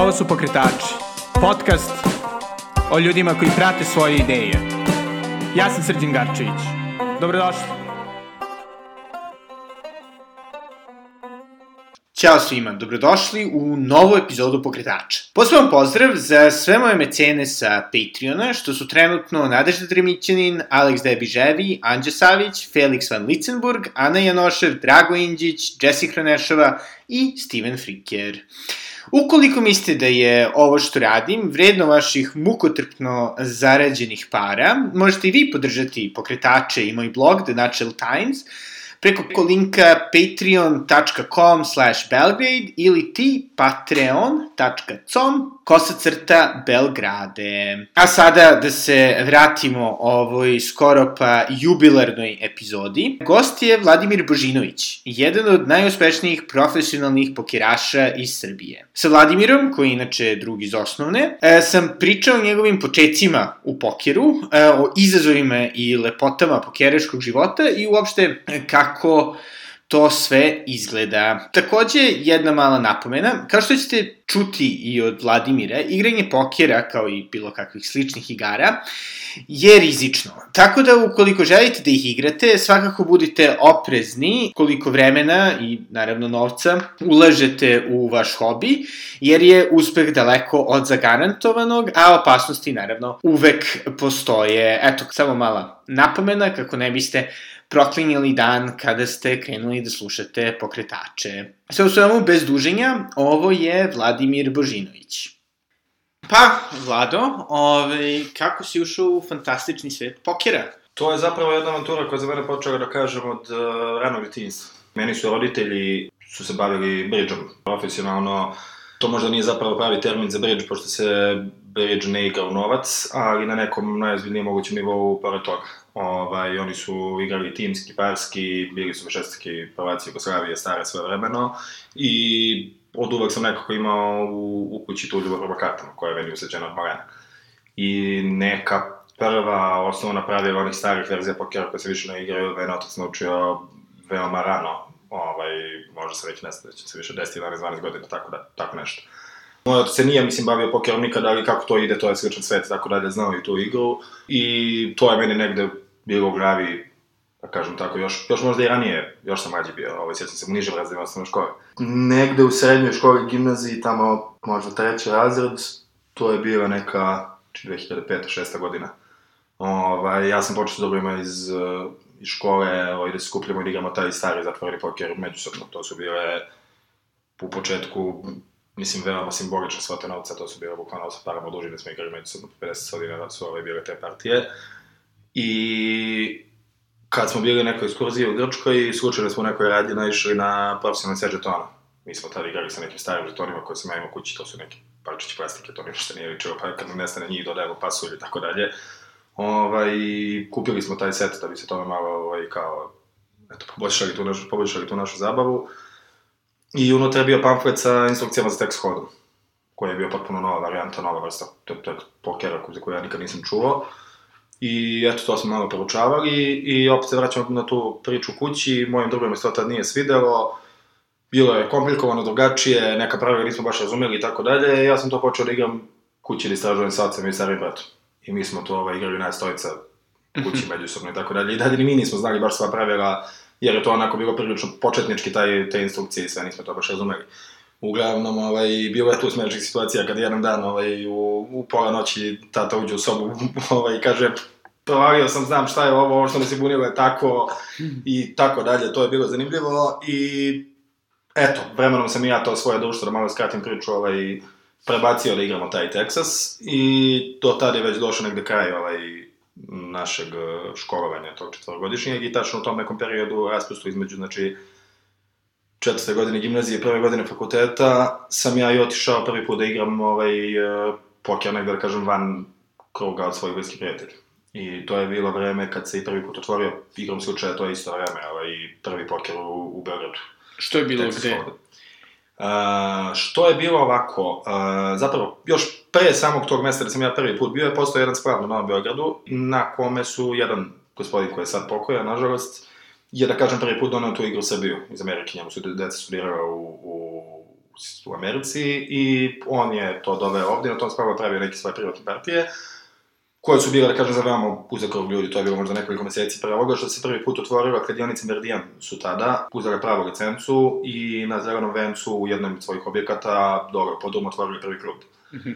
Ovo su Pokretači, podcast o ljudima koji prate svoje ideje. Ja sam Srđan Garčević. Dobrodošli. Ćao svima, dobrodošli u novu epizodu Pokretača. Poseban pozdrav za sve moje mecene sa Patreona, što su trenutno Nadežda Tremićanin, Alex Debiževi, Anđa Savić, Felix Van Litzenburg, Ana Janošev, Drago Inđić, Jessica Hranešova i Steven Friker. Ukoliko mislite da je ovo što radim vredno vaših mukotrpno zarađenih para, možete i vi podržati pokretače i moj blog The Natural Times, preko linka patreon.com slash belgrade ili ti patreon.com kosacrta Belgrade. A sada da se vratimo ovoj skoro pa jubilarnoj epizodi. Gost je Vladimir Božinović, jedan od najuspešnijih profesionalnih pokeraša iz Srbije. Sa Vladimirom, koji je inače drugi iz osnovne, e, sam pričao o njegovim početcima u pokeru, e, o izazovima i lepotama pokeraškog života i uopšte kako to sve izgleda. Takođe, jedna mala napomena, kao što ćete čuti i od Vladimira, igranje pokera, kao i bilo kakvih sličnih igara, je rizično. Tako da, ukoliko želite da ih igrate, svakako budite oprezni koliko vremena i, naravno, novca ulažete u vaš hobi, jer je uspeh daleko od zagarantovanog, a opasnosti, naravno, uvek postoje. Eto, samo mala napomena kako ne biste proklinjali dan kada ste krenuli da slušate pokretače. Sve u svemu, bez duženja, ovo je Vladimir Božinović. Pa, Vlado, ovaj, kako si ušao u fantastični svet pokera? To je zapravo jedna avantura koja za mene počela, da kažem, od uh, ranog detinjstva. Meni su roditelji su se bavili bridžom profesionalno. To možda nije zapravo pravi termin za bridž, pošto se bridge ne igra u novac, ali na nekom najozbiljnijem mogućem nivou pored toga. Ovaj, oni su igrali timski, parski, bili su šestki prvaci Jugoslavije stare sve vremeno i od uvek sam nekako imao u, u kući tu ljubav prema kartama, koja je meni useđena od malena. I neka prva osnovna pravila onih starih verzija pokera koje se više ne igraju, mene otac naučio veoma rano, ovaj, možda se već ne da će se više 10, 11, 12 godina, tako da, tako nešto. Moj se nije, mislim, bavio pokerom nikada, ali kako to ide, to je sličan svet, tako da je znao i tu igru. I to je meni negde bilo u glavi, da kažem tako, još, još možda i ranije, još sam mlađi bio, ovaj, sjećam se u nižem razredu osnovne škole. Negde u srednjoj školi, gimnaziji, tamo možda treći razred, to je bila neka 2005. 6. godina. Ovaj, ja sam počeo da dobro iz, iz škole, ovaj, da se skupljamo i igramo taj stari zatvoreni poker međusobno. To su bile u početku mislim, veoma simbolične svote novca, to su bile bukvalno sa parama dužine, smo igrali međusobno 50 godina da su ove bile te partije. I kad smo bili u nekoj ekskurziji u Grčkoj, slučajno smo u nekoj radnji naišli na profesionalni set žetona. Mi smo tada igrali sa nekim starim žetonima koje sam ja imao kući, to su neki palčići plastike, to ništa nije ličilo, pa kad nam nestane njih dodajemo pasulj i tako dalje. Ovaj, kupili smo taj set da bi se tome malo ovaj, kao, eto, poboljšali tu našu, poboljšali tu našu zabavu. I unutra je bio pamflet sa instrukcijama za tekst hodom, koji je bio potpuno nova varijanta, nova vrsta pokera za koju ja nikad nisam čuo. I eto, to smo malo proučavali i opet se vraćamo na tu priču kući, mojim drugom se to tad nije svidelo, bilo je komplikovano, drugačije, neka pravila nismo baš razumeli i tako dalje, ja sam to počeo da igram kući da istražujem sa ocem i starim bratom. I mi smo to ovaj, igrali na stojica kući međusobno i tako dalje. I dalje ni mi nismo znali baš sva pravila, jer je to onako bilo prilično početnički taj, te instrukcije i sve, nismo to baš razumeli. Uglavnom, ovaj, bilo je tu smešnih situacija kad jedan dan ovaj, u, u pola noći tata uđe u sobu ovaj, kaže provalio sam, znam šta je ovo, ovo što me se bunilo je tako i tako dalje, to je bilo zanimljivo i eto, vremenom sam i ja to svoje društvo, da malo skratim priču, ovaj, prebacio da igramo taj Texas i do tada je već došao negde kraj ovaj, našeg školovanja tog četvorogodišnjeg i tačno u tom nekom periodu raspustu između, znači, četvrte godine gimnazije i prve godine fakulteta, sam ja i otišao prvi put da igram ovaj, poker negde, da kažem, van kruga od svojih bliskih prijatelja. I to je bilo vreme kad se i prvi put otvorio igrom slučaja, to je isto vreme, ovaj, prvi poker u, u Beogradu. Što je bilo gde? Uh, što je bilo ovako, uh, zapravo, još pre samog tog mesta da sam ja prvi put bio, je postao jedan sklav na Novom Beogradu, na kome su jedan gospodin koji je sad pokoja, nažalost, je da kažem prvi put donao tu igru Srbiju iz Amerike, njemu su deca studirala u, u u Americi i on je to doveo ovde, na tom spravo pravio neke svoje privatne partije koje su bile, da kažem, za veoma uzak krug ljudi, to je bilo možda nekoliko meseci pre ovoga, što se prvi put otvorila kladionica Meridian su tada, uzeli pravu licencu i na Zelenom vencu u jednom od svojih objekata, dole pod um otvorili prvi klub. Mhm.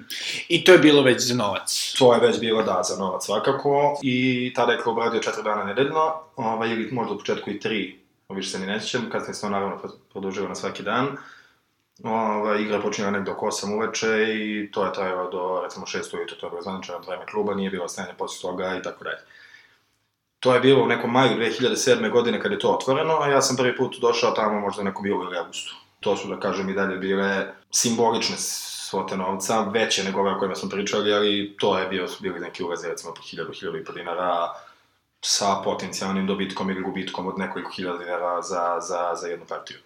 I to je bilo već za novac? To je već bilo, da, za novac svakako. I tada je klub radio četiri dana nedeljno, ovaj, ili možda u početku i tri, više se ni ne sjećam, kasnije se to naravno produžilo na svaki dan. Ova, igra počinjala nekdo oko 8 uveče i to je trajalo do, recimo, 6 ujutru, to je bilo zvaničano vreme kluba, nije bilo stanje posle toga i tako dalje. To je bilo u nekom maju 2007. godine kad je to otvoreno, a ja sam prvi put došao tamo možda u nekom ili augustu. To su, da kažem, i dalje bile simbolične svote novca, veće nego ove o kojima smo pričali, ali to je bio, su bili neki ulaze, recimo, po 1000, 1000 i po dinara, sa potencijalnim dobitkom ili gubitkom od nekoliko hiljada dinara za, za, za jednu partiju.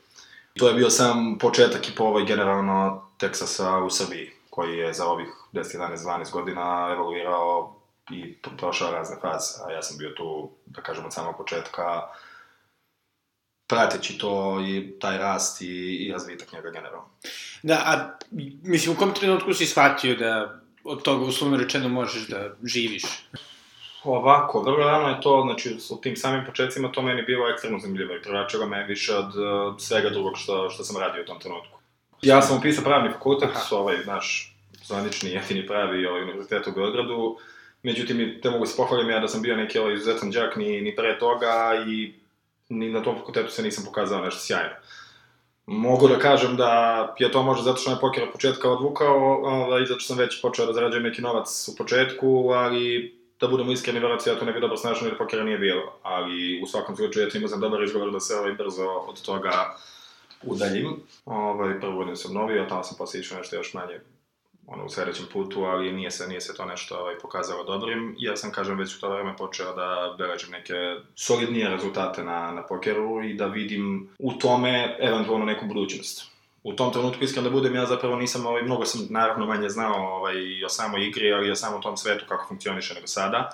To je bio sam početak i po ovoj generalno Teksasa u Srbiji, koji je za ovih 10, 11, 12 godina evoluirao i prošao razne faze, a ja sam bio tu, da kažem, od samog početka, prateći to i taj rast i, i razvitak njega generalno. Da, a mislim, u kom trenutku si shvatio da od toga uslovno rečeno možeš da živiš? Ovako, vrlo rano je to, znači, u tim samim početcima to meni bilo ekstremno zanimljivo i privlačilo me više od uh, svega drugog što, što sam radio u tom trenutku. Ja sam upisao pravni fakultet, Aha. ovaj, naš zvanični, jetini pravi ovaj, univerzitet u Beogradu, međutim, te mogu se pohvalim ja da sam bio neki ovaj, izuzetan džak ni, ni pre toga i ni na tom fakultetu se nisam pokazao nešto sjajno. Mogu da kažem da je to možda zato što me poker od početka odvukao, ovaj, zato što sam već počeo da zarađujem neki novac u početku, ali da budemo iskreni, verovatno ja to ne bi dobro snašao jer pokera nije bilo, ali u svakom slučaju ja imao sam dobar izgovor da se ovaj brzo od toga udaljim. Ovaj, prvo godinu sam novio, tamo sam posle išao nešto još manje ono, u sledećem putu, ali nije se, nije se to nešto ovaj, pokazalo dobrim. Ja sam, kažem, već u to vreme počeo da beležim neke solidnije rezultate na, na pokeru i da vidim u tome eventualno neku budućnost u tom trenutku, iskreno da budem, ja zapravo nisam, ovaj, mnogo sam naravno manje znao ovaj, o samoj igri, ali o samom tom svetu kako funkcioniše nego sada.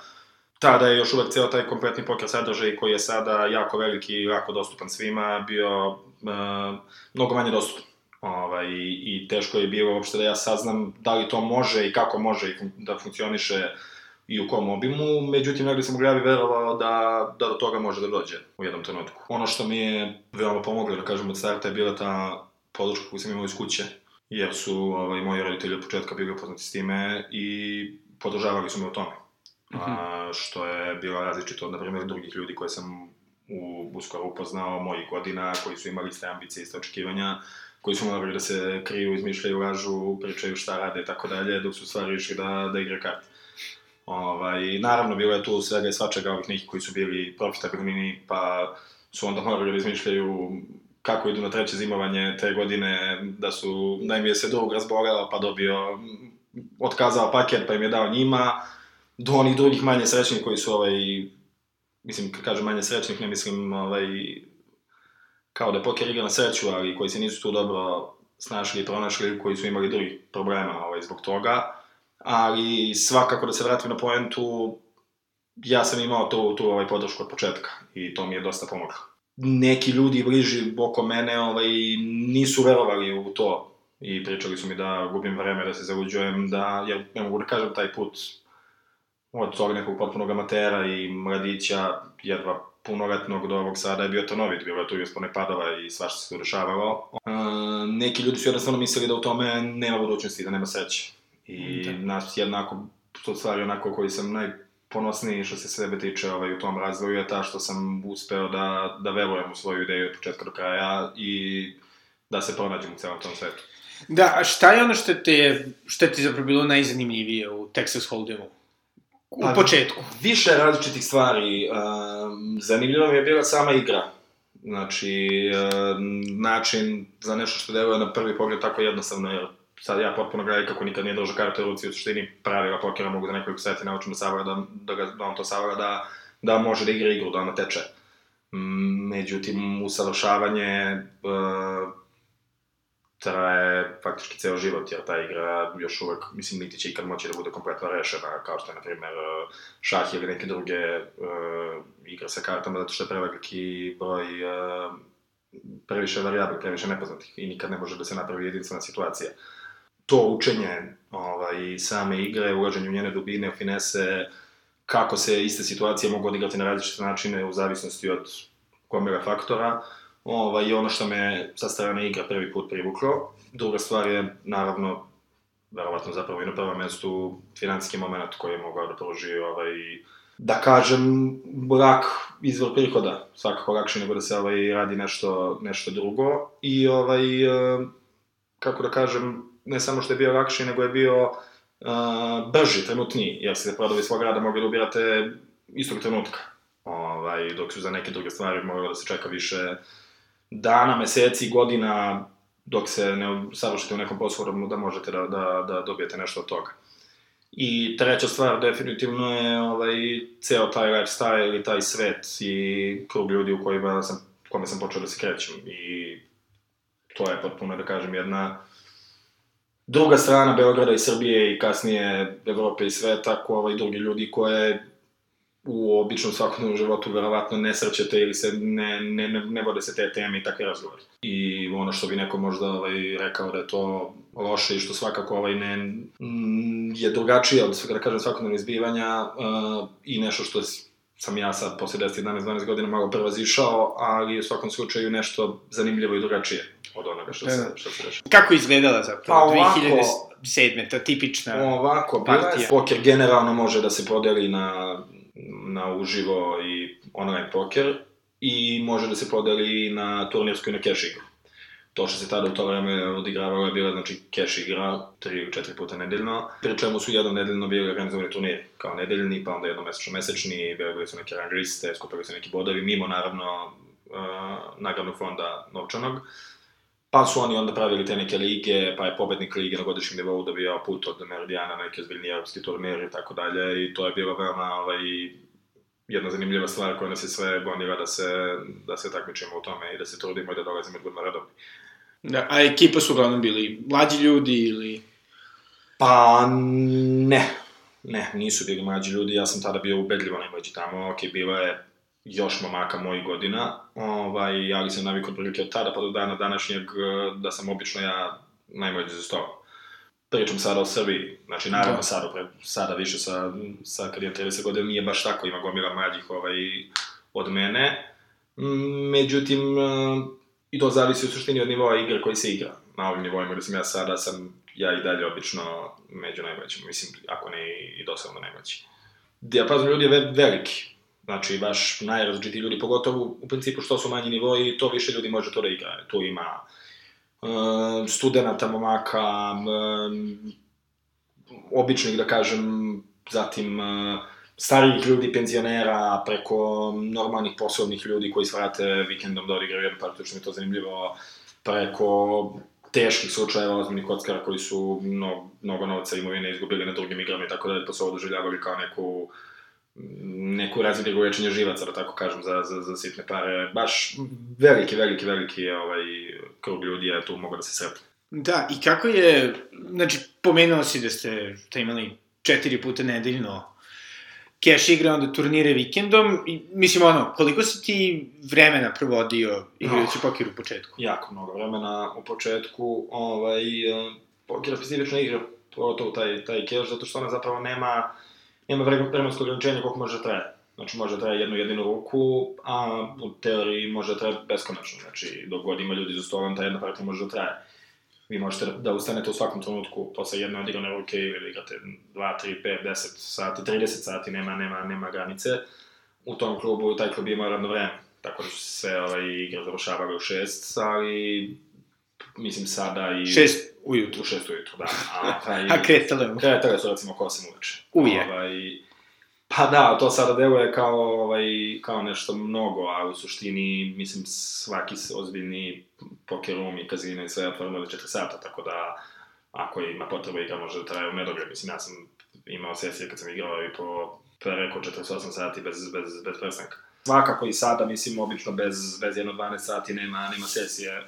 Tada je još uvek ceo taj kompletni poker sadržaj koji je sada jako veliki i jako dostupan svima, bio uh, mnogo manje dostupan. Ovaj, I teško je bilo uopšte da ja saznam da li to može i kako može i da funkcioniše i u kom obimu, međutim, negde sam u glavi verovao da, da do toga može da dođe u jednom trenutku. Ono što mi je veoma pomoglo, da kažem, od starta je bila ta podršku koju sam imao iz kuće, jer su ovaj, moji roditelji od početka bili upoznati s time i podržavali su me u tome. Mm -hmm. A, što je bilo različito od, na primjer, drugih ljudi koje sam u, uskoro upoznao, mojih godina, koji su imali iste ambicije, iste očekivanja, koji su morali da se kriju, izmišljaju, lažu, pričaju šta rade i tako dalje, dok su stvari išli da, da igra karte. Ovaj, naravno, bilo je tu svega i svačega ovih nekih koji su bili profitabilni, pa su onda morali da izmišljaju kako idu na treće zimovanje te godine, da su, da im je se drug razboleo, pa dobio, otkazao paket, pa im je dao njima, do onih drugih manje srećnih koji su, ovaj, mislim, kad kažem manje srećnih, ne mislim, ovaj, kao da je poker igra na sreću, ali koji se nisu tu dobro snašli i pronašli, koji su imali drugih problema ovaj, zbog toga. Ali svakako da se vratim na poentu, ja sam imao tu, tu ovaj, podršku od početka i to mi je dosta pomoglo neki ljudi bliži oko mene ovaj, nisu verovali u to i pričali su mi da gubim vreme, da se zaluđujem, da, ja ne mogu da kažem taj put od tog nekog potpunog amatera i mladića, jedva punoletnog do ovog sada je bio trnovit, bilo je tu i uspone padova i svašta se tu dešavalo. E, neki ljudi su jednostavno mislili da u tome nema budućnosti, da nema sreće. I da. nas jednako, to stvari onako koji sam naj ponosniji što se sebe tiče ovaj, u tom razvoju je ta što sam uspeo da, da verujem u svoju ideju od početka do kraja i da se pronađem u celom tom svetu. Da, a šta je ono što te, što ti zapravo bilo najzanimljivije u Texas Hold'emu? U pa, početku. Više različitih stvari. Um, zanimljivo mi je bila sama igra. Znači, um, način za nešto što deluje na prvi pogled tako jednostavno, jer sad ja potpuno gledam kako nikad nije držao kartu u ruci, u suštini pravila pokera mogu za nekoliko seti naučim da savara, da, da, ga, da on to savara, da, da može da igra igru, da ona teče. Međutim, usavršavanje uh, traje faktički ceo život, jer ta igra još uvek, mislim, niti će ikad moći da bude kompletno rešena, kao što je, na primjer, šah ili neke druge uh, igre sa kartama, zato što je preveliki broj uh, previše varijabli, previše nepoznatih i nikad ne može da se napravi jedinstvena situacija. To učenje ovaj, same igre, ulaženje u njene dubine, finese, kako se iste situacije mogu odigrati na različite načine u zavisnosti od gomila faktora, ovaj, ono što me sa strane igra prvi put privuklo. Druga stvar je, naravno, verovatno zapravo i na prvom mestu financijski moment koji je mogao da pruži ovaj, da kažem, lak izvor prihoda, svakako lakše nego da se ovaj, radi nešto, nešto drugo. I ovaj, kako da kažem, ne samo što je bio lakši, nego je bio uh, brži, trenutniji, jer ste prodovi svog rada mogli da ubirate istog trenutka. Ovaj, dok su za neke druge stvari moglo da se čeka više dana, meseci, godina, dok se ne savršite u nekom poslu da možete da, da, da dobijete nešto od toga. I treća stvar definitivno je ovaj, ceo taj lifestyle i taj svet i krug ljudi u kojima sam, kome sam počeo da se krećem. I to je potpuno, da kažem, jedna druga strana Beograda i Srbije i kasnije Evrope i sveta, ko ovaj drugi ljudi koje u običnom svakodnevnom životu verovatno ne srćete ili se ne, ne, ne, ne vode se te teme i takve razgovori. I ono što bi neko možda ovaj, rekao da je to loše i što svakako ovaj ne, je drugačije od, da kažem, svakodnevnog izbivanja uh, i nešto što sam ja sad posle 10, 11, 12 godina malo prevazišao, ali u svakom slučaju nešto zanimljivo i drugačije od onoga što se, što se reša. Kako izgledala zapravo Pa ovako- 2007. ta tipična... Ovako, bila je, partija. poker generalno može da se podeli na, na uživo i online poker i može da se podeli na turnirsku i na cash igru. To što se tada u to vreme odigravalo je bila znači cash igra, tri ili četiri puta nedeljno, pri čemu su jednom nedeljno bili organizovani turniri, kao nedeljni, pa onda jednomesečno mesečni, bili su neke rang liste, skupili su neki bodovi, mimo naravno uh, nagradnog fonda novčanog. Pa su oni onda pravili te neke lige, pa je pobednik lige na godišnjem nivou dobijao put od Meridijana na neki ozbiljni evropski turnir i tako dalje i to je bilo veoma ovaj, jedna zanimljiva stvar koja nas je sve gonila da se, da se takmičimo u tome i da se trudimo i da dolazimo budemo redovni. Da, a ekipa su uglavnom bili mlađi ljudi ili... Pa ne, ne, nisu bili mlađi ljudi, ja sam tada bio ubedljivo najmlađi tamo, ok, bilo je još momaka mojih godina, ovaj, ali sam navikao otprilike od tada pa do dana današnjeg eh, da sam obično ja najmlađi za sto. Pričam sada o Srbiji, znači naravno Da. sada, pre, sada više sa, sa kad je 30 godina nije baš tako, ima gomila mlađih ovaj, od mene. Mm, Međutim, eh, i to zavisi u suštini od nivoa igre koji se igra. Na ovim nivoima gde sam ja sada, sam ja i dalje obično među najmlađima, mislim, ako ne i- dosadno najmlađi. Dijapazon ljudi je ve veliki, znači baš najrazličitiji ljudi, pogotovo u principu što su manji nivoji, to više ljudi može to da igra. Tu ima uh, studenta, momaka, um, običnih, da kažem, zatim uh, starijih ljudi, penzionera, preko normalnih poslovnih ljudi koji svrate vikendom da odigraju jednu partiju, što mi je to zanimljivo, preko teških slučajeva ozbiljnih kockara koji su mnogo, mnogo novca imovine izgubili na drugim igrama i tako dalje, pa su ovo doživljavali kao neku neku razvidigu večenje živaca, da tako kažem, za, za, za sitne pare. Baš veliki, veliki, veliki ovaj, krug ljudi je tu mogao da se sretne. Da, i kako je, znači, pomenuo si da ste da imali četiri puta nedeljno cash igre, onda turnire vikendom, i, mislim, ono, koliko si ti vremena provodio igrajući poker u početku? Jako mnogo vremena u početku, ovaj, poker je specifična igra, pogotovo taj, taj cash, zato što ona zapravo nema, vre- vremensko ograničenje koliko može da traje. Znači, može da traje jednu jedinu ruku, a u teoriji može da traje beskonačno. Znači, dok god ima ljudi za stolom, ta jedna partija može da traje. Vi možete da ustanete u svakom trenutku posle jedne odigrane ruke ili igrate 2, 3, 5, 10 sati, 30 sati, nema, nema, nema granice. U tom klubu, taj klub ima radno vreme, tako da se ovaj, igre završavale u 6, ali mislim sada i... Šest ujutru. U 6 ujutru, da. A, A kretale u... Kretale su recimo 8 uveče. Uje. Ovaj, pa da, to sada deluje kao, ovaj, kao nešto mnogo, a u suštini, mislim, svaki ozbiljni poker room i kazina i sve je otvoreno do 4 sata, tako da ako ima potreba igra može da traje u nedogled. Mislim, ja sam imao sesije kad sam igrao i po preko 48 sati bez, bez, bez prestanka. Svakako i sada, mislim, obično bez, bez jedno 12 sati nema, nema sesije,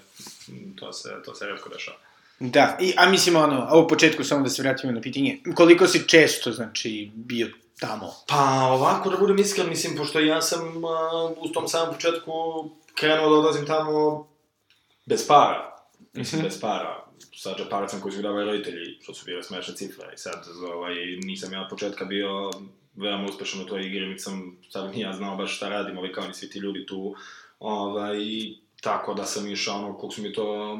to se, to se redko dešava. Da, i, a mislim, ono, a u početku samo da se vratimo na pitanje, koliko si često, znači, bio tamo? Pa ovako, da budem iskren, mislim, pošto ja sam uh, u tom samom početku krenuo da odlazim tamo bez para, mislim, Mhm. bez para, sa džeparacom koji su davali roditelji, što su bile smešne cifre, i sad, ovaj, nisam ja od početka bio veoma uspešan u toj igri, niti sam sad ni ja znao baš šta radim, ovaj, kao ni svi ti ljudi tu, ovaj, tako da sam išao ono, koliko su mi to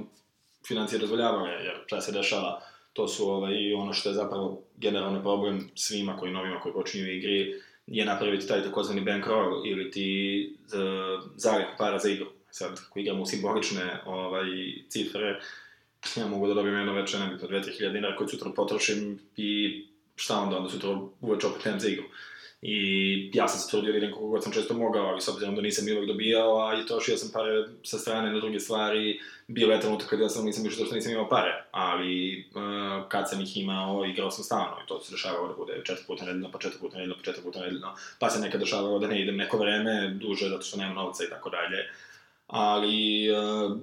financije dozvoljavale, jer šta se dešava, to su ovaj, ono što je zapravo generalno problem svima koji novima koji počinju igri, je napraviti taj takozvani bankroll ili ti uh, zalih para za igru. Sad, ako igramo simbolične ovaj, cifre, ja mogu da dobijem jedno veče, nebitno, 2-3 dinara koje sutra potrošim i šta onda, onda sutra uveče opet nemam za igru. I ja sam se trudio da idem koliko god sam često mogao, ali s obzirom da nisam uvek dobijao, a i trošio sam pare sa strane na druge stvari, bio je trenutak kada ja sam nisam išao što nisam imao pare, ali uh, kad sam ih imao, igrao sam stalno i to se dešavalo da bude četiri puta nedeljno, pa četiri puta nedeljno, pa četiri puta nedeljno, pa se nekad dešavalo da ne idem neko vreme duže zato što nemam novca i tako dalje. Ali uh,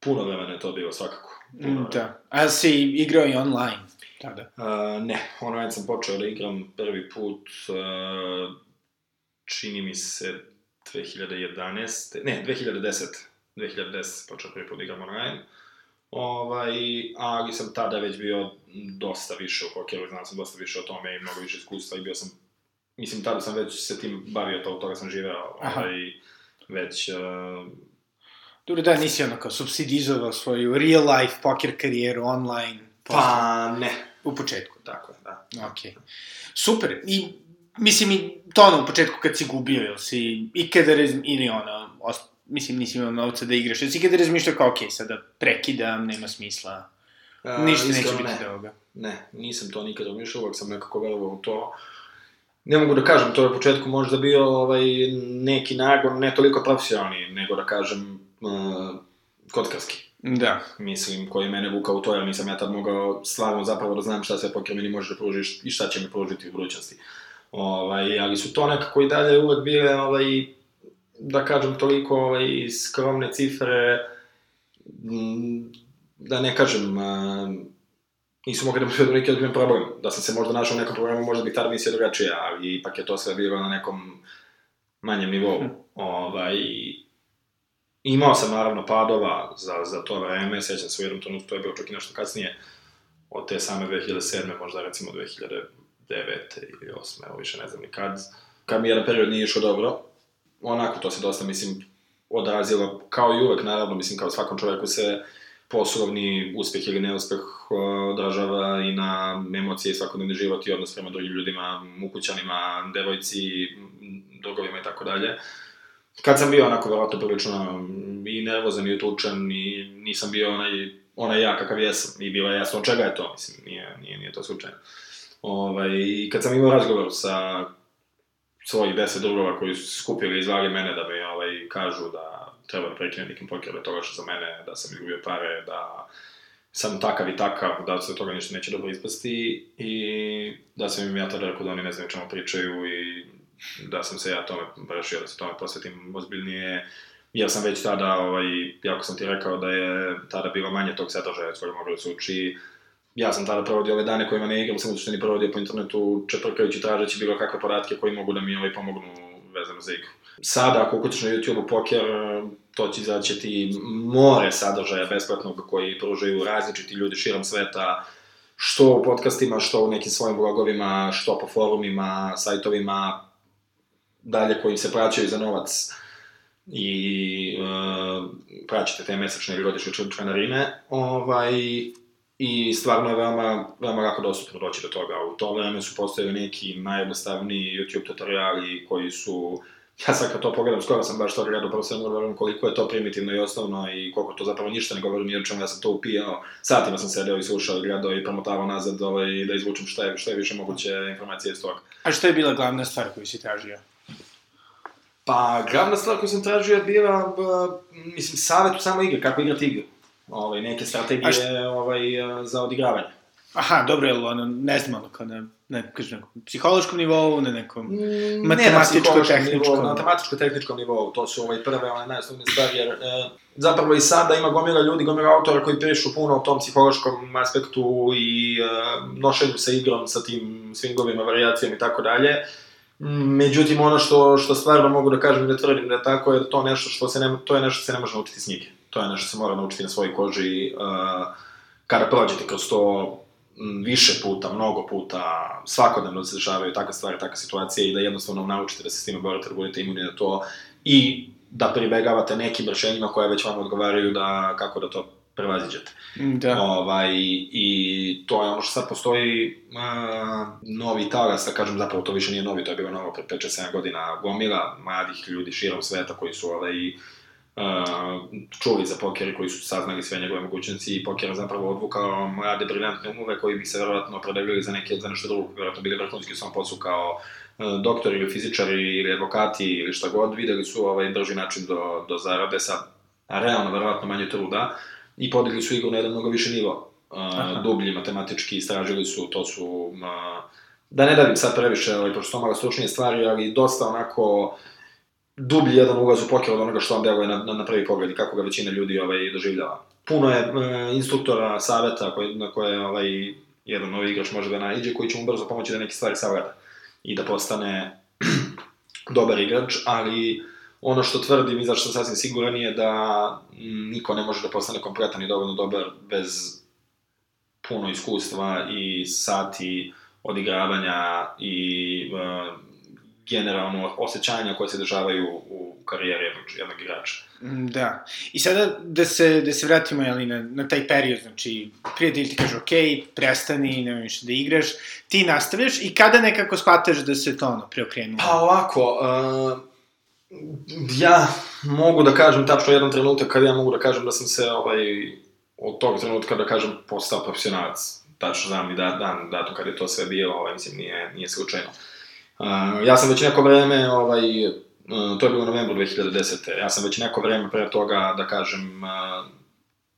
puno vremena je to bilo svakako. Mm, da. A si igrao i online tada? Uh, ne, online sam počeo da igram prvi put, uh, čini mi se 2011. Ne, 2010. 2010 počeo prvi put da igram online. Ovaj, ali sam tada već bio dosta više u hokeju, znao sam dosta više o tome i mnogo više iskustva i bio sam, mislim, tada sam već se tim bavio, to, toga sam živeo, Aha. ovaj, već, uh, Dobro, da, nisi ono kao subsidizovao svoju real life poker karijeru online. pa ne, U početku. tako je, da. Ok. Super. I, mislim, i to ono, u početku kad si gubio, jel si ikada, raz, ili ono, os, mislim, nisi imao novca da igraš, jel si ikada razmišljao kao, ok, sada prekidam, nema smisla, Uh, ništa neće biti ne. ovoga. Ne, nisam to nikad razmišljao, uvek sam nekako verovao u to. Ne mogu da kažem, to je u početku možda bio ovaj, neki nagon, ne toliko profesionalni, nego da kažem uh, kockarski. Da. Mislim, koji je mene vukao u to, jer nisam ja tad mogao stvarno zapravo da znam šta sve poker meni može da pružiš i šta će mi pružiti u budućnosti. Ovaj, ali su to nekako i dalje uvek bile, ovaj, da kažem, toliko ovaj, skromne cifre, m, da ne kažem, a, nisu mogli da mi budu neki ozbiljan problem. Da sam se možda našao u nekom problemu, možda bi tada mislio drugačije, ali ipak je to sve bilo na nekom manjem nivou. Hm. Ovaj, imao sam naravno padova za, za to vreme, sećam se u jednom trenutku, to je bilo čak i nešto kasnije, od te same 2007. možda recimo 2009. ili 8. evo više ne znam ni kad, kad mi jedan period nije išao dobro, onako to se dosta, mislim, odrazilo, kao i uvek, naravno, mislim, kao svakom čoveku se poslovni uspeh ili neuspeh odražava i na emocije svakodnevni život i odnos prema drugim ljudima, ukućanima, devojci, drugovima i tako dalje. Kad sam bio onako verovatno prilično m, i nervozan i utučen i nisam bio onaj, onaj ja kakav jesam i bilo je jasno od čega je to, mislim, nije, nije, nije to slučajno. Ovaj, I kad sam imao razgovor sa svojih deset drugova koji su skupili i zvali mene da mi ovaj, kažu da treba da prekinem nekim poker, toga što za mene, da sam izgubio pare, da sam takav i takav, da se od toga ništa neće dobro ispasti i da sam im ja tada rekao da oni ne znaju čemu pričaju i da sam se ja tome rešio da se tome posvetim ozbiljnije, jer sam već tada, ovaj, jako sam ti rekao da je tada bilo manje tog sadržaja koga moglo da se uči, ja sam tada provodio ove dane kojima ne igram, sam u suštini provodio po internetu čeprkajući, tražeći bilo kakve podatke koji mogu da mi ovaj, pomognu vezano za igru. Sada, ako ukucaš na YouTube poker, to će izaći ti more sadržaja besplatnog koji pružaju različiti ljudi širom sveta, što u podcastima, što u nekim svojim blogovima, što po forumima, sajtovima, dalje koji se plaćaju za novac i uh, praćite te mesečne ili godišnje članarine, ovaj, i stvarno je veoma, veoma lako dostupno doći do toga. U to vreme su postojali neki najjednostavniji YouTube tutoriali koji su Ja sad kad to pogledam, skoro sam baš to gledao, prvo sam govorim koliko je to primitivno i osnovno i koliko to zapravo ništa ne govorim o čemu, ja sam to upijao, satima sam sedeo i slušao i gledao i promotavao nazad ovaj, da izvučem šta je, šta je više moguće informacije iz toga. A šta je bila glavna stvar koju si tražio? Pa, glavna stvar koju sam tražio je bila, mislim, savjet u samoj igri, kako igrati igru. Ovaj, neke strategije A šta- ovaj, za odigravanje. Aha, dobro, jel ono, ne znam, ono, kao na, ne, kažem, nekom psihološkom nivou, na nekom... Mm, Matematičko-tehničkom. nivou, na matematičko-tehničkom nivou, to su ovaj prve one najosnovnije stvari, jer e, zapravo i sada ima gomila ljudi, gomila autora koji pišu puno o tom psihološkom aspektu i e, nošenju sa igrom, sa tim swingovima, variacijama i tako dalje. Međutim, ono što, što stvarno mogu da kažem i da tvrdim da je tako, je to nešto što se ne, to je nešto što se ne može naučiti s knjige. To je nešto što se mora naučiti na svojoj koži. Uh, kada prođete kroz to više puta, mnogo puta, svakodnevno se dešavaju takve stvari, takve situacije i da jednostavno naučite da se s time borite, da budete imuni na to i da pribegavate nekim rešenjima koje već vam odgovaraju da kako da to prevaziđete. Da. Ovaj, I to je ono što sad postoji a, novi talas, da kažem, zapravo to više nije novi, to je bilo novo pre 5-7 godina gomila mladih ljudi širom sveta koji su ovaj, a, čuli za poker koji su saznali sve njegove mogućnosti i poker je zapravo odvukao mlade briljantne umove koji bi se verovatno opredelili za neke, za nešto drugo, verovatno bili vrhunski u svom poslu kao a, doktori ili fizičari ili advokati ili šta god, videli su ovaj brži način do, do zarade sa realno, verovatno manje truda, i podigli su igru na jedan mnogo više nivo. Uh, dublji, matematički, istražili su, to su... Da ne davim sad previše, ovaj, pošto su to malo stručnije stvari, ali dosta onako dublji jedan ulaz u poker od onoga što vam deluje na, na, na prvi pogled i kako ga većina ljudi ovaj, doživljava. Puno je uh, instruktora, saveta koji, na koje ovaj, jedan novi igrač može da naiđe, koji će mu brzo pomoći da neke stvari sagleda i da postane dobar igrač, ali ono što tvrdim i zašto sam sasvim siguran je da niko ne može da postane kompletan i dovoljno dobar bez puno iskustva i sati odigravanja i uh, generalno osjećanja koje se dešavaju u karijeri jednog, igrača. Da. I sada da se, da se vratimo jeli, na, na taj period, znači prijatelj ti kaže ok, prestani, nema više da igraš, ti nastavljaš i kada nekako shvataš da se to ono preokrenulo? Pa ovako, uh, ja mogu da kažem tačno jedan trenutak kad ja mogu da kažem da sam se ovaj, od tog trenutka da kažem postao profesionalac. Tačno znam i da, dan, datum kad je to sve bilo, ovaj, mislim, nije, nije slučajno. Uh, ja sam već neko vreme, ovaj, to je bilo u novembru 2010. Ja sam već neko vreme pre toga, da kažem, uh,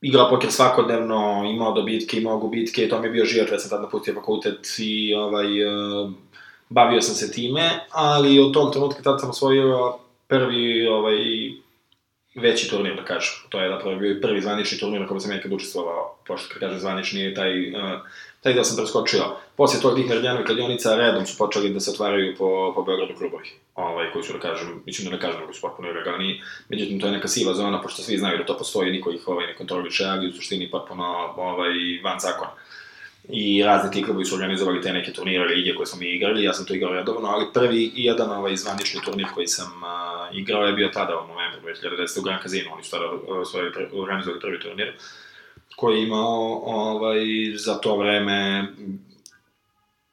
igrao poker svakodnevno, imao dobitke, imao gubitke, to mi je bio život, već sam tad napustio fakultet i ovaj, uh, bavio sam se time, ali od tog trenutka tad sam osvojio prvi ovaj, veći turnir, da kažem. To je zapravo bio i prvi zvanični turnir na kojem sam nekad učestvovao, pošto kad kažem zvanični je taj, uh, taj deo sam preskočio. Posle tog tih meridijanovih kladionica redom su počeli da se otvaraju po, po Beogradu klubovi, ovaj, koji su, da kažem, mislim da ne kažem da su potpuno ilegalni, međutim to je neka siva zona, pošto svi znaju da to postoji, niko ih ovaj, ne kontroliše, ali u suštini potpuno ovaj, van zakona i razni ti klubovi su organizovali te neke turnire lige koje smo mi igrali, ja sam to igrao redovno, ali prvi i jedan ovaj zvanični turnir koji sam uh, igrao je bio tada u novembru 2010. u Gran Casino, oni su tada uh, organizovali prvi turnir, koji je imao ovaj, za to vreme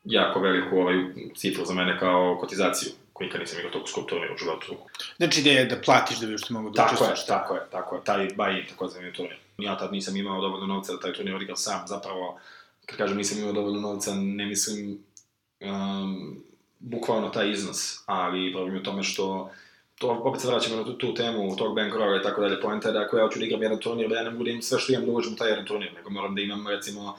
jako veliku ovaj, cifru za mene kao kotizaciju koji nikad nisam igrao toliko skup turnir u životu. Znači da je da platiš da bi što mogu da učestvuješ? Tako je, tako je, tako je, taj buy-in takozvani turnir. Ja tad nisam imao dovoljno novca da taj turnir odigram sam, zapravo kad kažem nisam imao dovoljno novca, ne mislim um, bukvalno taj iznos, ali problem je u tome što to opet se vraćamo na tu, tu temu tog bankroga i tako dalje, poenta je da ako ja hoću da igram jedan turnir, da ja ne mogu da imam sve što imam da uložim u taj jedan turnir, nego moram da imam recimo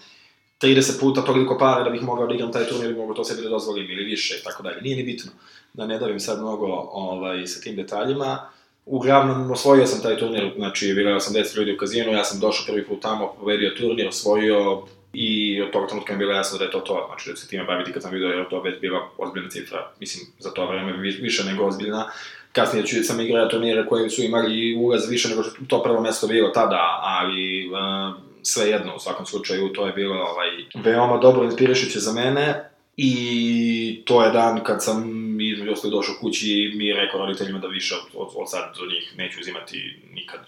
30 puta toliko para da bih mogao da igram taj turnir i mogu to sebi da dozvolim ili više i tako dalje. Nije ni bitno da ne davim sad mnogo ovaj, sa tim detaljima. Uglavnom, osvojio sam taj turnir, znači, bilo je 80 ljudi u kazinu, ja sam došao prvi put tamo, povedio turnir, osvojio, I od tog trenutka mi je bilo jasno da je to to, znači da se time baviti kad sam vidio jer to već bila ozbiljna cifra, mislim, za to vreme više nego ozbiljna. Kasnije ću, sam igrao turnire koji su imali ulaz više nego što to prvo mesto bilo tada, ali uh, sve jedno u svakom slučaju to je bilo ovaj, veoma dobro inspirišuće za mene. I to je dan kad sam između ostali došao kući i mi je rekao roditeljima da više od, od, od sad od njih neću uzimati nikad,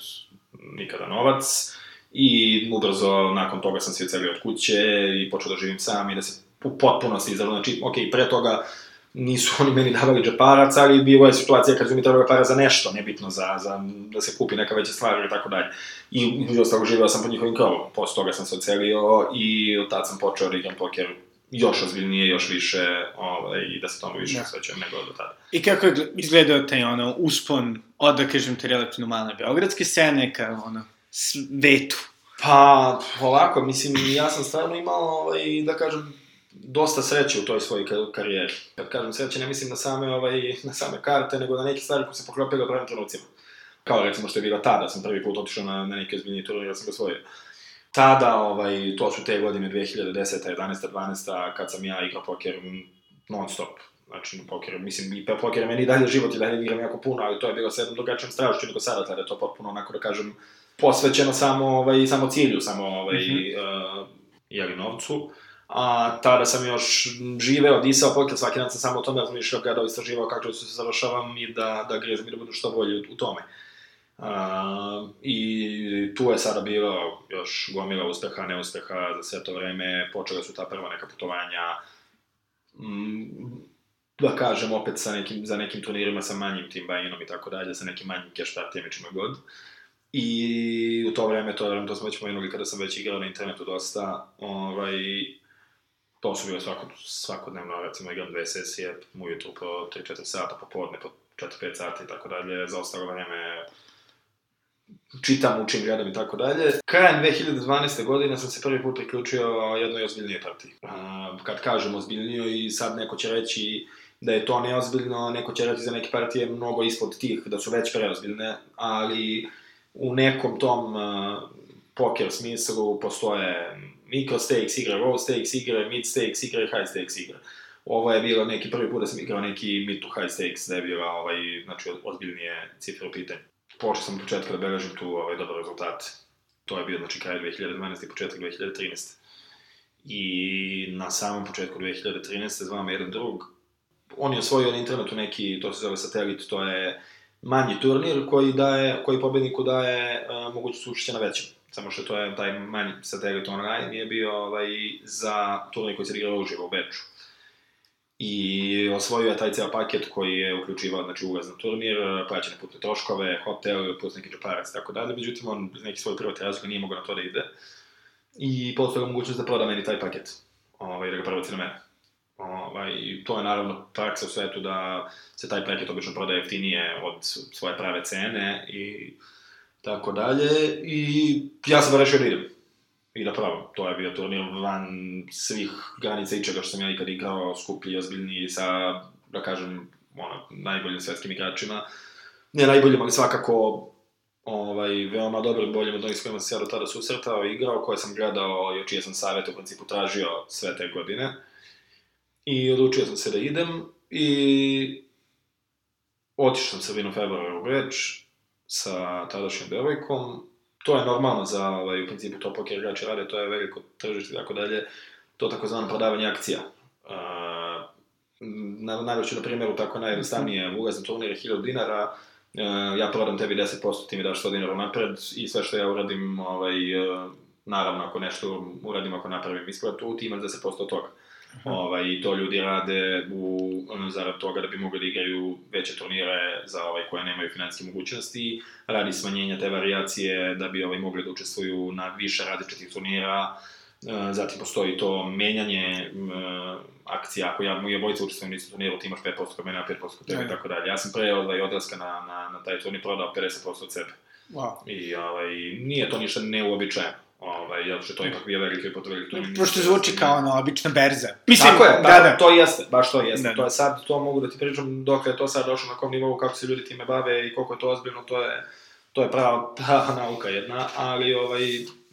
nikada novac I ubrzo nakon toga sam se ocelio od kuće i počeo da živim sam i da se u potpunosti izrano, znači, ok, pre toga nisu oni meni davali džeparac, ali bilo je situacija kad su mi trebali para za nešto, nebitno za, za da se kupi neka veća stvar ili tako dalje. I uđe ostalo živeo sam pod njihovim krovom, posle toga sam se ocelio i od tad sam počeo da igram poker još ozbiljnije, još više, ovaj, i da se tome više ja. svećam nego do tada. I kako je izgledao taj ono uspon od, da kažem, te relativno male beogradske scene ka ono svetu? Pa, ovako, mislim, ja sam stvarno imao, ovaj, da kažem, dosta sreće u toj svojoj karijeri. Kad kažem sreće, ne mislim na same, ovaj, na same karte, nego na neke stvari koje se poklopile u pravim trenucima. Kao recimo što je bila tada, sam prvi put otišao na, na neki ozbiljni turnir, da sam ga svojio. Tada, ovaj, to su te godine 2010. 11. 12. kad sam ja igrao poker non stop. Znači, poker, mislim, i poker je meni dalje život i dalje igram jako puno, ali to je bilo sa jednom drugačijom strašću nego sada, tada je to potpuno onako da kažem, posvećeno samo, ovaj, samo cilju, samo ovaj, mm. -hmm. uh, jeli, novcu. A tada sam još živeo, disao pokret, svaki dan sam samo o tome razmišljao kada istraživao kako ću se završavam i da, da grezim i da budu što bolji u, u tome. Uh, I tu je sada bilo još gomila uspeha, neuspeha za sve to vreme, počela su ta prva neka putovanja, mm, da kažem opet sa nekim, za nekim turnirima sa manjim tim bajinom i tako dalje, sa nekim manjim cash partijama i čime god. I u to vreme, to, to smo već pomenuli kada sam već igrao na internetu dosta, ovaj, to su bile svako, svakodnevno, recimo igram dve sesije, ujutru po 3-4 sata, popodne po 4-5 sati i tako dalje, za ostalo vreme čitam, učim, gledam i tako dalje. Krajem 2012. godine sam se prvi put priključio jednoj ozbiljnije partiji. Kad kažem i sad neko će reći da je to neozbiljno, neko će reći za neke partije mnogo ispod tih, da su već preozbiljne, ali u nekom tom uh, poker smislu postoje micro stakes igre, low stakes igre, mid stakes igre high stakes igre. Ovo je bilo neki prvi put da sam igrao neki mid to high stakes, da je bila ovaj, znači, ozbiljnije cifre u pitanju. Počeo sam od početka da beležim tu ovaj, dobar rezultat. To je bio, znači, kraj 2012. i početak 2013. I na samom početku 2013. zvao me jedan drug. On je osvojio na internetu neki, to se zove satelit, to je manji turnir koji daje, koji pobedniku daje uh, mogućnost učešća na većem. Samo što to je taj manji satelit online je bio ovaj, za turnir koji se igrao uživo u Beču. I osvojio je taj ceo paket koji je uključivao znači, ulaz na turnir, plaćene putne troškove, hotel, plus neki džeparac i tako dalje. Međutim, on iz neki svoj privatni razlog nije mogao na to da ide. I postoje mogućnost da proda meni taj paket. Ovaj, da ga probaci na mene. Ovaj, I to je naravno praksa u svetu da se taj paket obično prodaje jeftinije od svoje prave cene i tako dalje. I ja sam rešio da idem i da probam. To je bio turnir van svih granica i čega što sam ja ikad igrao, skuplji, ozbiljniji, sa, da kažem, ono, najboljim svetskim igračima. Ne najboljim, ali svakako ovaj, veoma dobrim, boljim od onih s kojima sam se ja do tada susretao i igrao, koje sam gledao i o čije sam savjet u principu tražio sve te godine. I odlučio sam se da idem i otišao sam sredinom februara u Beč sa tadašnjom devojkom. To je normalno za, ovaj, u principu, to poker igrači rade, to je veliko tržište i tako dalje. To takozvano prodavanje akcija. Uh, na, najveću na primjeru tako najjednostavnije ulaz na turnir je 1000 dinara, uh, ja prodam tebi 10%, ti mi daš 100 dinara napred i sve što ja uradim, ovaj, uh, naravno ako nešto uradim, ako napravim isplatu, ti imaš 10% od toga. Ovaj, I to ljudi rade u, zarad toga da bi mogli da igraju veće turnire za ovaj, koje nemaju financijske mogućnosti, radi smanjenja te varijacije da bi ovaj, mogli da učestvuju na više različitih turnira, zatim postoji to menjanje akcija, ako ja mu obojica učestvujem na istom turniru, ti imaš 5% kod mene, a 5% kod tebe i tako dalje. Ja sam pre ovaj, odlaska na, na, na taj turnir prodao 50% od sebe. Wow. I ovaj, nije to ništa neuobičajeno. Ovaj, zato što to ipak bio veliki pot veliki to Pošto zvuči kao ono, obična berza. Mislim, Tako je, da, da, da. to jeste, baš to jeste. Da. To je sad, to mogu da ti pričam dok je to sad došlo na kom nivou, kako se ljudi time bave i koliko je to ozbiljno, to je, to je prava, prava nauka jedna, ali ovaj,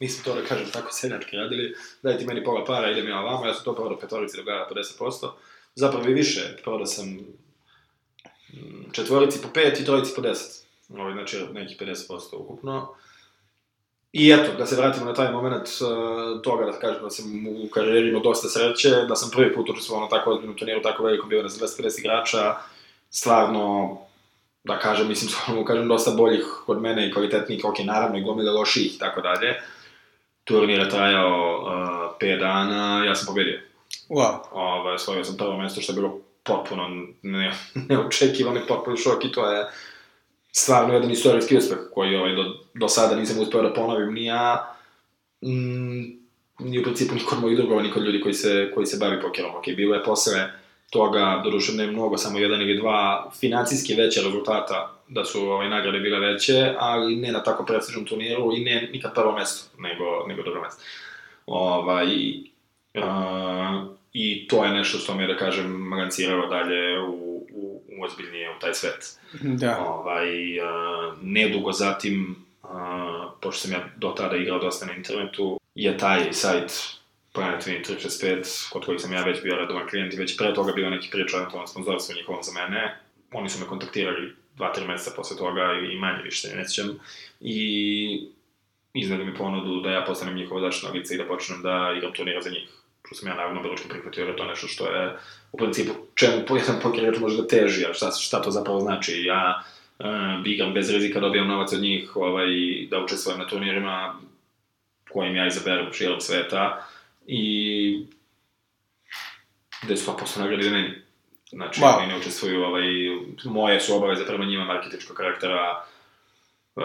mi smo to da kažem tako seljački radili, daj ti meni pola para, idem ja ovamo, ja sam to prodao petorici do gara po 10%, zapravo i više, prodao sam mm, četvorici po 5 i trojici po 10. Ovaj, znači nekih 50% ukupno. I eto, da se vratimo na taj moment uh, toga, da kažem da sam u karijeri imao dosta sreće, da sam prvi put učestvovao na tako ozbiljnom turniru, tako velikom bio na 250 igrača, stvarno, da kažem, mislim, stvarno kažem, dosta boljih od mene i kvalitetnijih, ok, naravno i gomile loših i tako dalje. Turnir je trajao uh, 5 dana, ja sam pobedio. Wow. Ove, osvojio sam prvo mesto što je bilo potpuno ne, neočekivano i potpuno šok i to je stvarno jedan istorijski uspeh koji ovaj, do, do sada nisam uspeo da ponovim ni ja, mm, ni u principu ni kod mojih drugova, ni kod ljudi koji se, koji se bavi pokerom. Ok, bilo je posle toga, doduše ne mnogo, samo jedan ili dva financijski veće rezultata da su ovaj, nagrade bile veće, ali ne na tako prestižnom turniru i ne nikad prvo mesto, nego, nego dobro mesto. Ovaj, uh, I to je nešto što me, da kažem, maganciralo dalje u, u, u taj svet. Da. Ovaj, uh, nedugo zatim, uh, pošto sam ja do tada igrao dosta na internetu, je taj sajt Planet Win 365, kod kojih sam ja već bio redovan klijent i već pre toga bio neki priča o tom sponzorstvu njihovom za mene. Oni su me kontaktirali dva, tri meseca posle toga i manje više, ne sjećam. I izneli mi ponudu da ja postanem njihova zaštitna lica i da počnem da igram turnira za njih. Što sam ja naravno beručki prihvatio, jer je to nešto što je u principu čemu po jedan pokerač može da teži, a šta, šta to zapravo znači. Ja uh, igram bez rizika, dobijam novac od njih, ovaj, da učestvujem na turnirima kojim ja izaberem širom sveta i gde su 100% nagrade meni. Znači, wow. oni ne učestvuju, ovaj, moje su obaveze prema njima marketičkog karaktera, uh,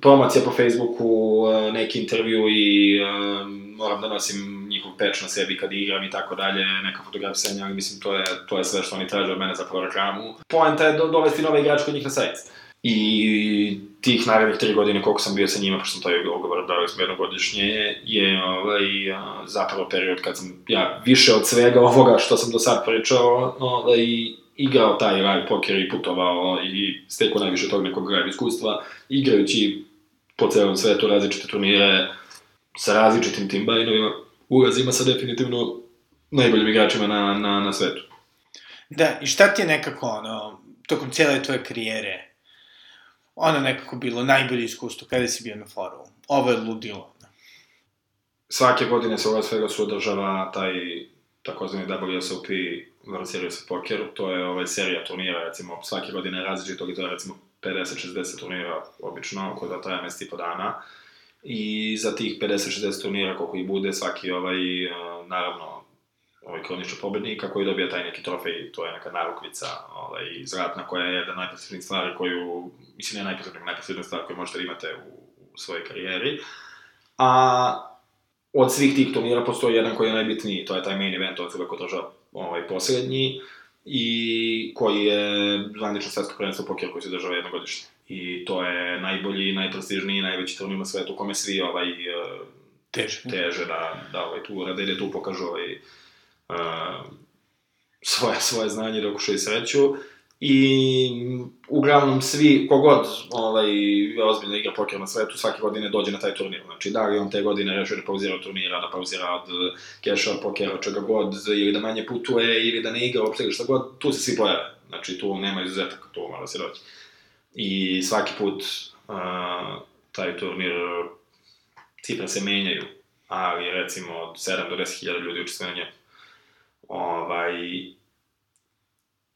promocija po Facebooku, uh, neki intervju i uh, moram da nosim njihov peč na sebi kad igram i tako dalje, neka fotografisanja, ali mislim to je, to je sve što oni traže od mene za reklamu. Poenta je do, dovesti nove igrače kod njih na sajt. I tih narednih tri godine koliko sam bio sa njima, pošto sam taj ugovor dao smo jednogodišnje, je ovaj, zapravo period kad sam ja više od svega ovoga što sam do sad pričao, ovaj, igrao taj live poker i putovao i stekao najviše tog nekog live iskustva, igrajući po celom svetu različite turnire sa različitim tim bajnovima, ulazima sa definitivno najboljim igračima na, na, na svetu. Da, i šta ti je nekako, ono, tokom cijele tvoje karijere, ono nekako bilo najbolje iskustvo kada si bio na forumu. Ovo je ludilo. Svake godine se ovo svega su održava taj takozvani WSOP World Series of Poker, to je ovaj serija turnira, recimo, svake godine različitog i to je recimo 50-60 turnira, obično, koja da traje mest i po dana. I za tih 50-60 turnira, koliko ih bude, svaki ovaj, naravno, ovaj kronični pobednika koji dobija taj neki trofej, to je neka narukvica, ovaj, zlatna koja je jedna najprestižnijih stvari koju, mislim ne najprestižnijih, najprestižnijih stvari koju možete da imate u, u svojoj karijeri. A od svih tih turnira postoji jedan koji je najbitniji, to je taj main event, od svega ko drža ovaj, poslednji, i koji je zvanično svetsko prvenstvo poker koji se država jednogodišnje. I to je najbolji, najprestižniji, najveći turnir na svetu, kome svi ovaj, teže, teže da, da ovaj, tu rade, da tu pokažu ovaj, uh, svoje, svoje znanje da okušaju sreću. I uglavnom svi, kogod ovaj, ozbiljno igra poker na svetu, svake godine dođe na taj turnir. Znači, da li on te godine rešio da pauzira od turnira, da pauzira od keša, pokera, čega god, ili da manje putuje, ili da ne igra uopšte, šta god, tu se svi pojave. Znači, tu nema izuzetaka, tu mora se doći. I svaki put uh, taj turnir, cifre se menjaju, ali recimo od 7 do 10 hiljada ljudi učestvuje na njemu. Ovaj,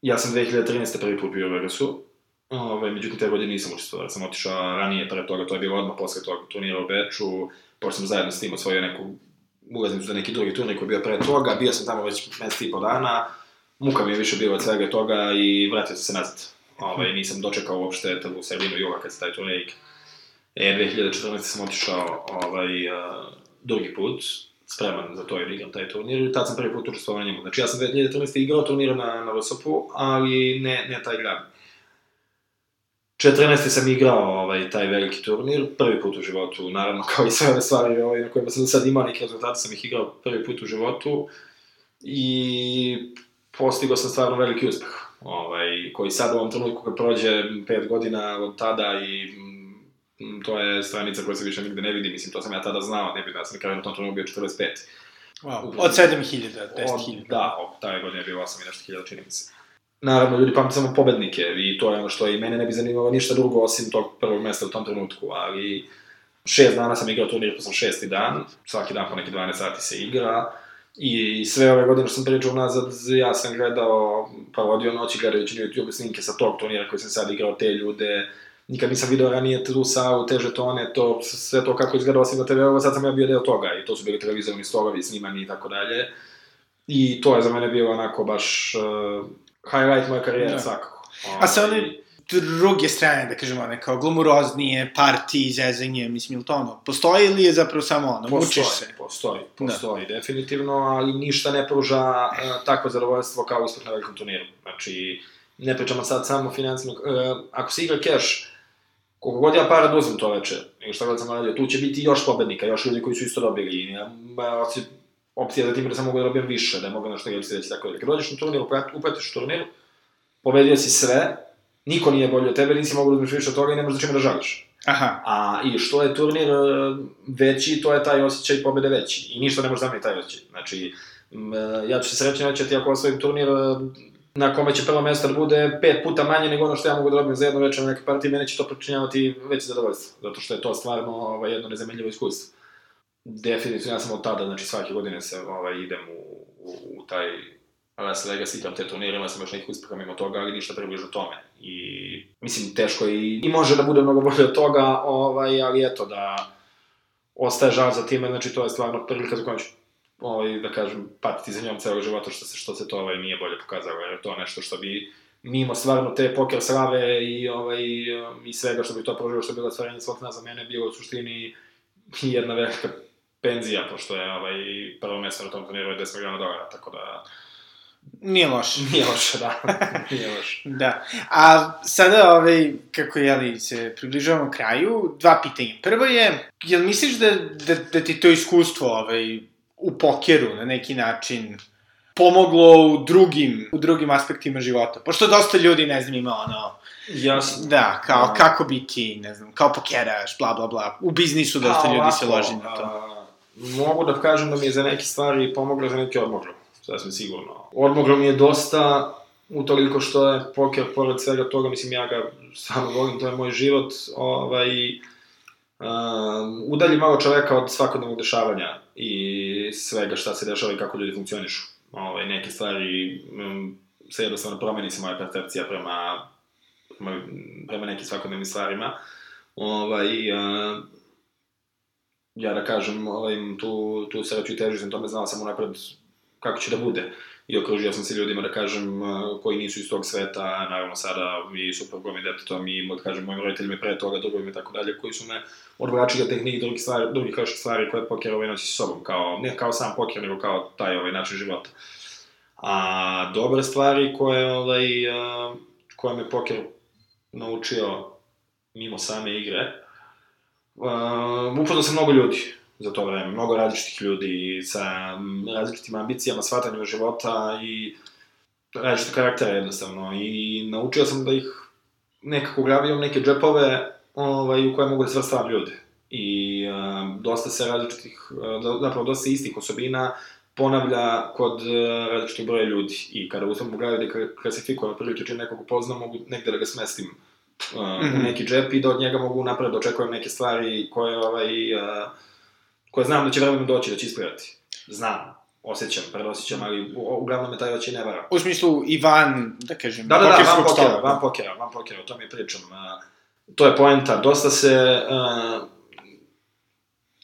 ja sam 2013. prvi put bio u Vegasu, Ove, međutim, te godine nisam učestvovao, sam otišao ranije, pre toga, to je bilo odmah posle tog turnira u Beču, pošto sam zajedno s tim osvojio neku ulaznicu za neki drugi turnir koji je bio pre toga, bio sam tamo već mesec i po dana, muka mi je više bilo od svega toga i vratio sam se nazad. Ove, nisam dočekao uopšte u sredinu jula kad se taj turnir. E, 2014. sam otišao ovaj, uh, drugi put, spreman za to i da igram taj turnir i tad sam prvi put učestvovao na njemu. Znači ja sam 2014. igrao turnir na, na Rosopu, ali ne, ne taj grad. 14. sam igrao ovaj, taj veliki turnir, prvi put u životu, naravno kao i sve ove stvari ovaj, na kojima sam sad imao neki rezultati, sam ih igrao prvi put u životu i postigao sam stvarno veliki uspeh, ovaj, koji sad u ovom trenutku kad prođe 5 godina od tada i Mm, to je stranica koja se više nigde ne vidi, mislim, to sam ja tada znao, ne vidim, ja sam na kraju na tom trenutku bio 45. Wow, od 7000, 10.000. Da, od taj godine je bio 8 i nešto hiljada, čini mi se. Naravno, ljudi pamte samo pobednike i to je ono što i mene ne bi zanimalo ništa drugo osim tog prvog mesta u tom trenutku, ali šest dana sam igrao turnir, pa sam šesti dan, svaki dan po neki 12 sati se igra, I sve ove godine što sam pričao nazad, ja sam gledao, pa vodio noći gledajući na YouTube snimke sa tog turnira koji sam sad igrao, te ljude, nikad nisam video ranije tu salu, te žetone, to, sve to kako izgleda osim na TV-ova, sad sam ja bio deo toga i to su bili televizorni stolovi, snimani i tako dalje. I to je za mene bilo onako baš uh, highlight moje karijere, da. svakako. A sa one druge strane, da kažemo, one kao glamuroznije, party, zezanje, mislim, ili to ono, postoji ili je zapravo samo ono, postoji, mučiš se? Postoji, postoji, da. definitivno, ali ništa ne pruža uh, takvo zadovoljstvo kao uspeh na velikom turniru. Znači, ne pričamo sad samo financijno, uh, ako se igra cash, koliko god ja para da to veče, nego šta god sam radio, tu će biti još pobednika, još ljudi koji su isto dobili, i ja, opcija za tim da sam mogu da dobijem više, da mogu nešto ili reći tako da. Kad dođeš na turnir, upetiš u turnir, pobedio si sve, niko nije bolji od tebe, nisi mogu da uzmeš više od toga i ne možeš da čime da žališ. Aha. A i što je turnir e, veći, to je taj osjećaj pobede veći. I ništa ne može zameniti taj osjećaj. Znači, ja ću se srećno reći da ti ako osvojim turnir, na kome će prvo mesto da bude pet puta manje nego ono što ja mogu da dobijem za jednu večer na neke partije, mene će to pričinjavati već zadovoljstvo, zato što je to stvarno ovaj, jedno nezamenljivo iskustvo. Definitivno, ja sam od tada, znači svake godine se ovaj, idem u, u, u taj Las Vegas, igram te turnire, sam još nekih uspeha mimo toga, ali ništa približno tome. I, mislim, teško i, i može da bude mnogo bolje od toga, ovaj, ali eto, da ostaje žal za time, znači to je stvarno prilika za kojom ću ovaj, da kažem, patiti za njom celog života što se, što se to ovaj, nije bolje pokazalo, jer to nešto što bi mimo stvarno te poker slave i, ovaj, i svega što bi to prožilo, što bi bilo ostvarenje svog za mene bilo u suštini jedna velika penzija, pošto je ovaj, prvo mesto na tom turniru je 10 miliona dolara, tako da Nije loše. Nije loše, da. Nije loše. da. A sada, ovaj, kako jeli, se približavamo kraju, dva pitanja. Prvo je, jel misliš da, da, da ti to iskustvo ovaj, u pokeru na neki način pomoglo u drugim, u drugim aspektima života? Pošto dosta ljudi, ne znam, ima ono... Jasno. Da, kao a... kako biti, ne znam, kao pokeraš, bla, bla, bla. U biznisu dosta a, ljudi se loži na to. A, mogu da kažem da mi je za neke stvari pomoglo, za neke odmoglo sasvim sigurno. Odmoglo mi je dosta, u toliko što je poker, pored svega toga, mislim, ja ga stvarno volim, to je moj život, ovaj, um, udalji malo čoveka od svakodnevnog dešavanja i svega šta se dešava i kako ljudi funkcionišu. Ovaj, neke stvari um, se jednostavno promeni se moja percepcija prema, prema, prema nekim svakodnevnim stvarima. Ovaj, uh, ja da kažem, ovaj, tu, tu sreću i težu sam tome znao sam unapred kako će da bude. I okružio sam se ljudima, da kažem, koji nisu iz tog sveta, naravno sada i suprugom i detetom i, da kažem, mojim roditeljima pre toga, drugovima i tako dalje, koji su me odvlačili od tehnik drugih stvari, drugih loših stvari koje poker ovaj nosi sa sobom, kao, ne kao sam poker, nego kao taj ovaj način života. A dobre stvari koje, ovaj, koje me poker naučio mimo same igre, uh, upoznao sam mnogo ljudi za to vreme. Mnogo različitih ljudi sa različitim ambicijama, shvatanjem života i različite karaktere jednostavno. I naučio sam da ih nekako grabio neke džepove ovaj, u koje mogu da svrstavam ljude. I uh, dosta se različitih, uh, zapravo dosta istih osobina ponavlja kod uh, različitih broja ljudi. I kada uspem u glavi da klasifikujem prilike čim nekog upoznam, mogu negde da ga smestim uh, mm -hmm. u mhm. neki džep i da od njega mogu napred da očekujem neke stvari koje ovaj, uh, koje znam da će vremenom doći, da će isplivati. Znam, osjećam, predosjećam, ali uglavnom me taj oči ne vara. U smislu i van, da kažem, da, da, da, van pokera, van pokera, van pokera, o tome pričam. Uh, to je poenta, dosta se... Uh,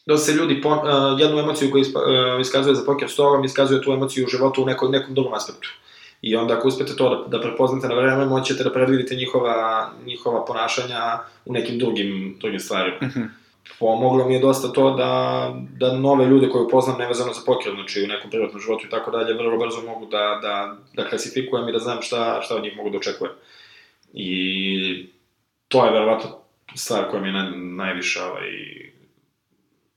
dosta se ljudi po, uh, jednu emociju koju ispa, uh, iskazuje za poker stolom, iskazuje tu emociju u životu u nekom, nekom drugom aspektu. I onda ako uspete to da, da prepoznate na vreme, moćete da predvidite njihova, njihova ponašanja u nekim drugim, drugim stvarima. Mm -hmm pomoglo mi je dosta to da, da nove ljude koje upoznam nevezano za poker, znači u nekom privatnom životu i tako dalje, vrlo brzo mogu da, da, da klasifikujem i da znam šta, šta od njih mogu da očekujem. I to je verovatno stvar koja mi je na, najviše, ovaj,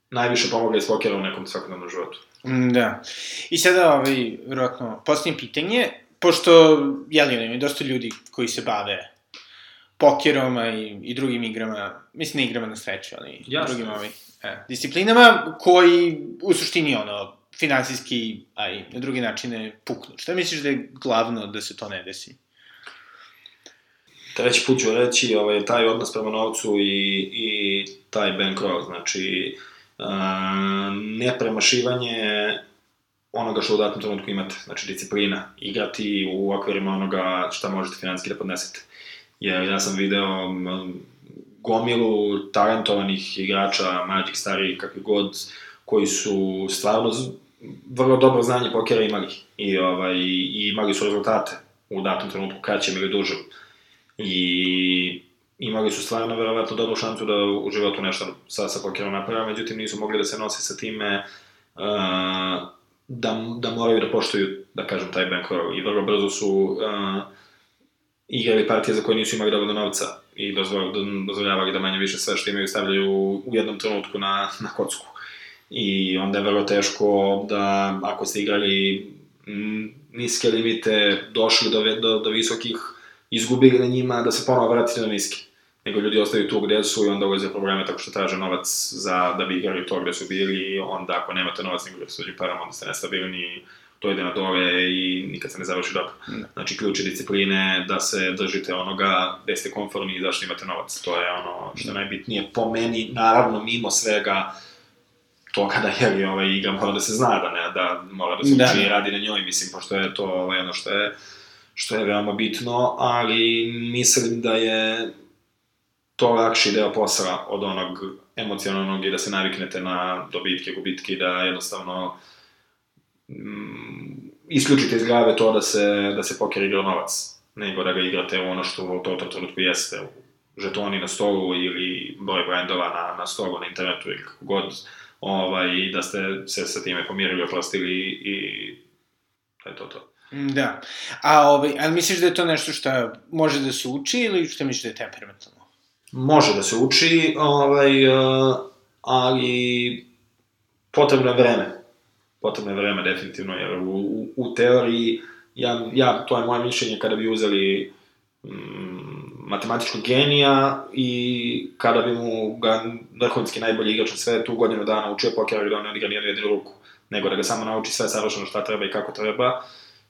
najviše pomogla iz pokera u nekom svakodnevnom životu. Mm, da. I sada, ovaj, verovatno, posljednje pitanje, pošto, jel, ima dosta ljudi koji se bave pokerom i, i drugim igrama, mislim ne igrama na sreću, ali Jasne. drugim ovim e, disciplinama, koji u suštini ono, finansijski, a i na drugi načine puknu. Šta misliš da je glavno da se to ne desi? Treći put ću reći, ovaj, taj odnos prema novcu i, i taj bankroll, znači uh, nepremašivanje onoga što u datom trenutku imate, znači disciplina, igrati u okvirima onoga šta možete financijski da podnesete jer ja sam video gomilu talentovanih igrača, mlađih, starijih, kakvi god, koji su stvarno vrlo dobro znanje pokera imali i, ovaj, i imali su rezultate u datom trenutku kraćem ili dužem. I imali su stvarno verovatno dobru šansu da u životu nešto sa, sa pokerom naprave, međutim nisu mogli da se nose sa time uh, da, da moraju da poštuju, da kažem, taj bankroll. I vrlo brzo su uh, igrali partije za koje nisu imali dovoljno novca i dozvoljavali da manje više sve što imaju stavljaju u jednom trenutku na, na kocku. I onda je vrlo teško da, ako ste igrali niske limite, došli do, do, do visokih, izgubili na njima, da se ponovo vratite na niske. Nego ljudi ostaju tu gde su i onda ulaze probleme tako što traže novac za, da bi igrali to gde su bili i onda ako nemate novac nego da su parama, onda ste nestabilni to ide na dole i nikad se ne završi dobro. Da. Znači, ključ je discipline da se držite onoga gde ste konforni i zašto imate novac. To je ono što je najbitnije po meni, naravno, mimo svega, to kada je ovaj, igra mora da se zna, da ne, da mora da se Da, uči i da. radi na njoj, mislim, pošto je to ovaj, ono što je, što je veoma bitno, ali mislim da je to lakši deo posla od onog emocionalnog i da se naviknete na dobitke, gubitke i da jednostavno mm, isključite iz glave to da se, da se poker igra novac, nego da ga igrate ono što u to, to trenutku jeste, u žetoni na stolu ili broj brendova na, na stolu, na internetu ili kako god, ovaj, i da ste se sa time pomirili, oprostili i da je to to. Da. A, ovaj, ali misliš da je to nešto što može da se uči ili što misliš da je temperamentalno? Može da se uči, ovaj, uh, ali potrebno je vreme. Potrebno je vreme, definitivno, jer u, u, u teoriji, ja, ja, to je moje mišljenje, kada bi uzeli mm, matematičkog genija i kada bi mu ga vrhunski najbolji igrač na svetu godinu dana učio poker i da on ne odigra nijednu jedinu ruku, nego da ga samo nauči sve savršeno šta treba i kako treba,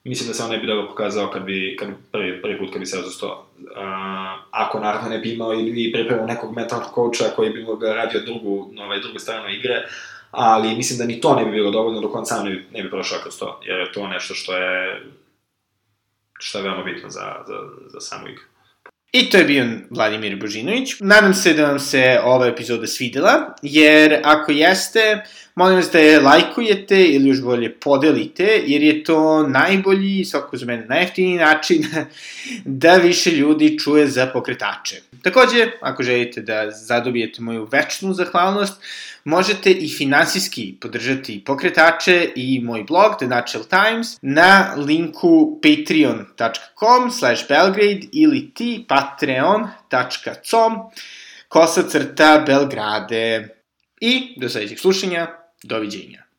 mislim da se on ne bi dobro pokazao kad bi, kad bi prvi, prvi put kad bi seo za sto. Ako naravno ne bi imao ili pripremao nekog mentalnog coacha koji bi mu ga radio drugu, ovaj, drugu stranu igre, ali mislim da ni to ne bi bilo dovoljno dok on sam ne bi, ne bi prošao kroz to, jer je to nešto što je što je veoma bitno za, za, za samu igru. I to je bio Vladimir Božinović. Nadam se da vam se ova epizoda svidela, jer ako jeste, molim vas da je lajkujete ili još bolje podelite, jer je to najbolji, svakako za mene najjeftiniji način da više ljudi čuje za pokretače. Takođe, ako želite da zadobijete moju večnu zahvalnost, možete i finansijski podržati pokretače i moj blog The Natural Times na linku patreon.com slash belgrade ili ti patreon.com kosa crta Belgrade. I do sledećeg slušanja, Do widzenia.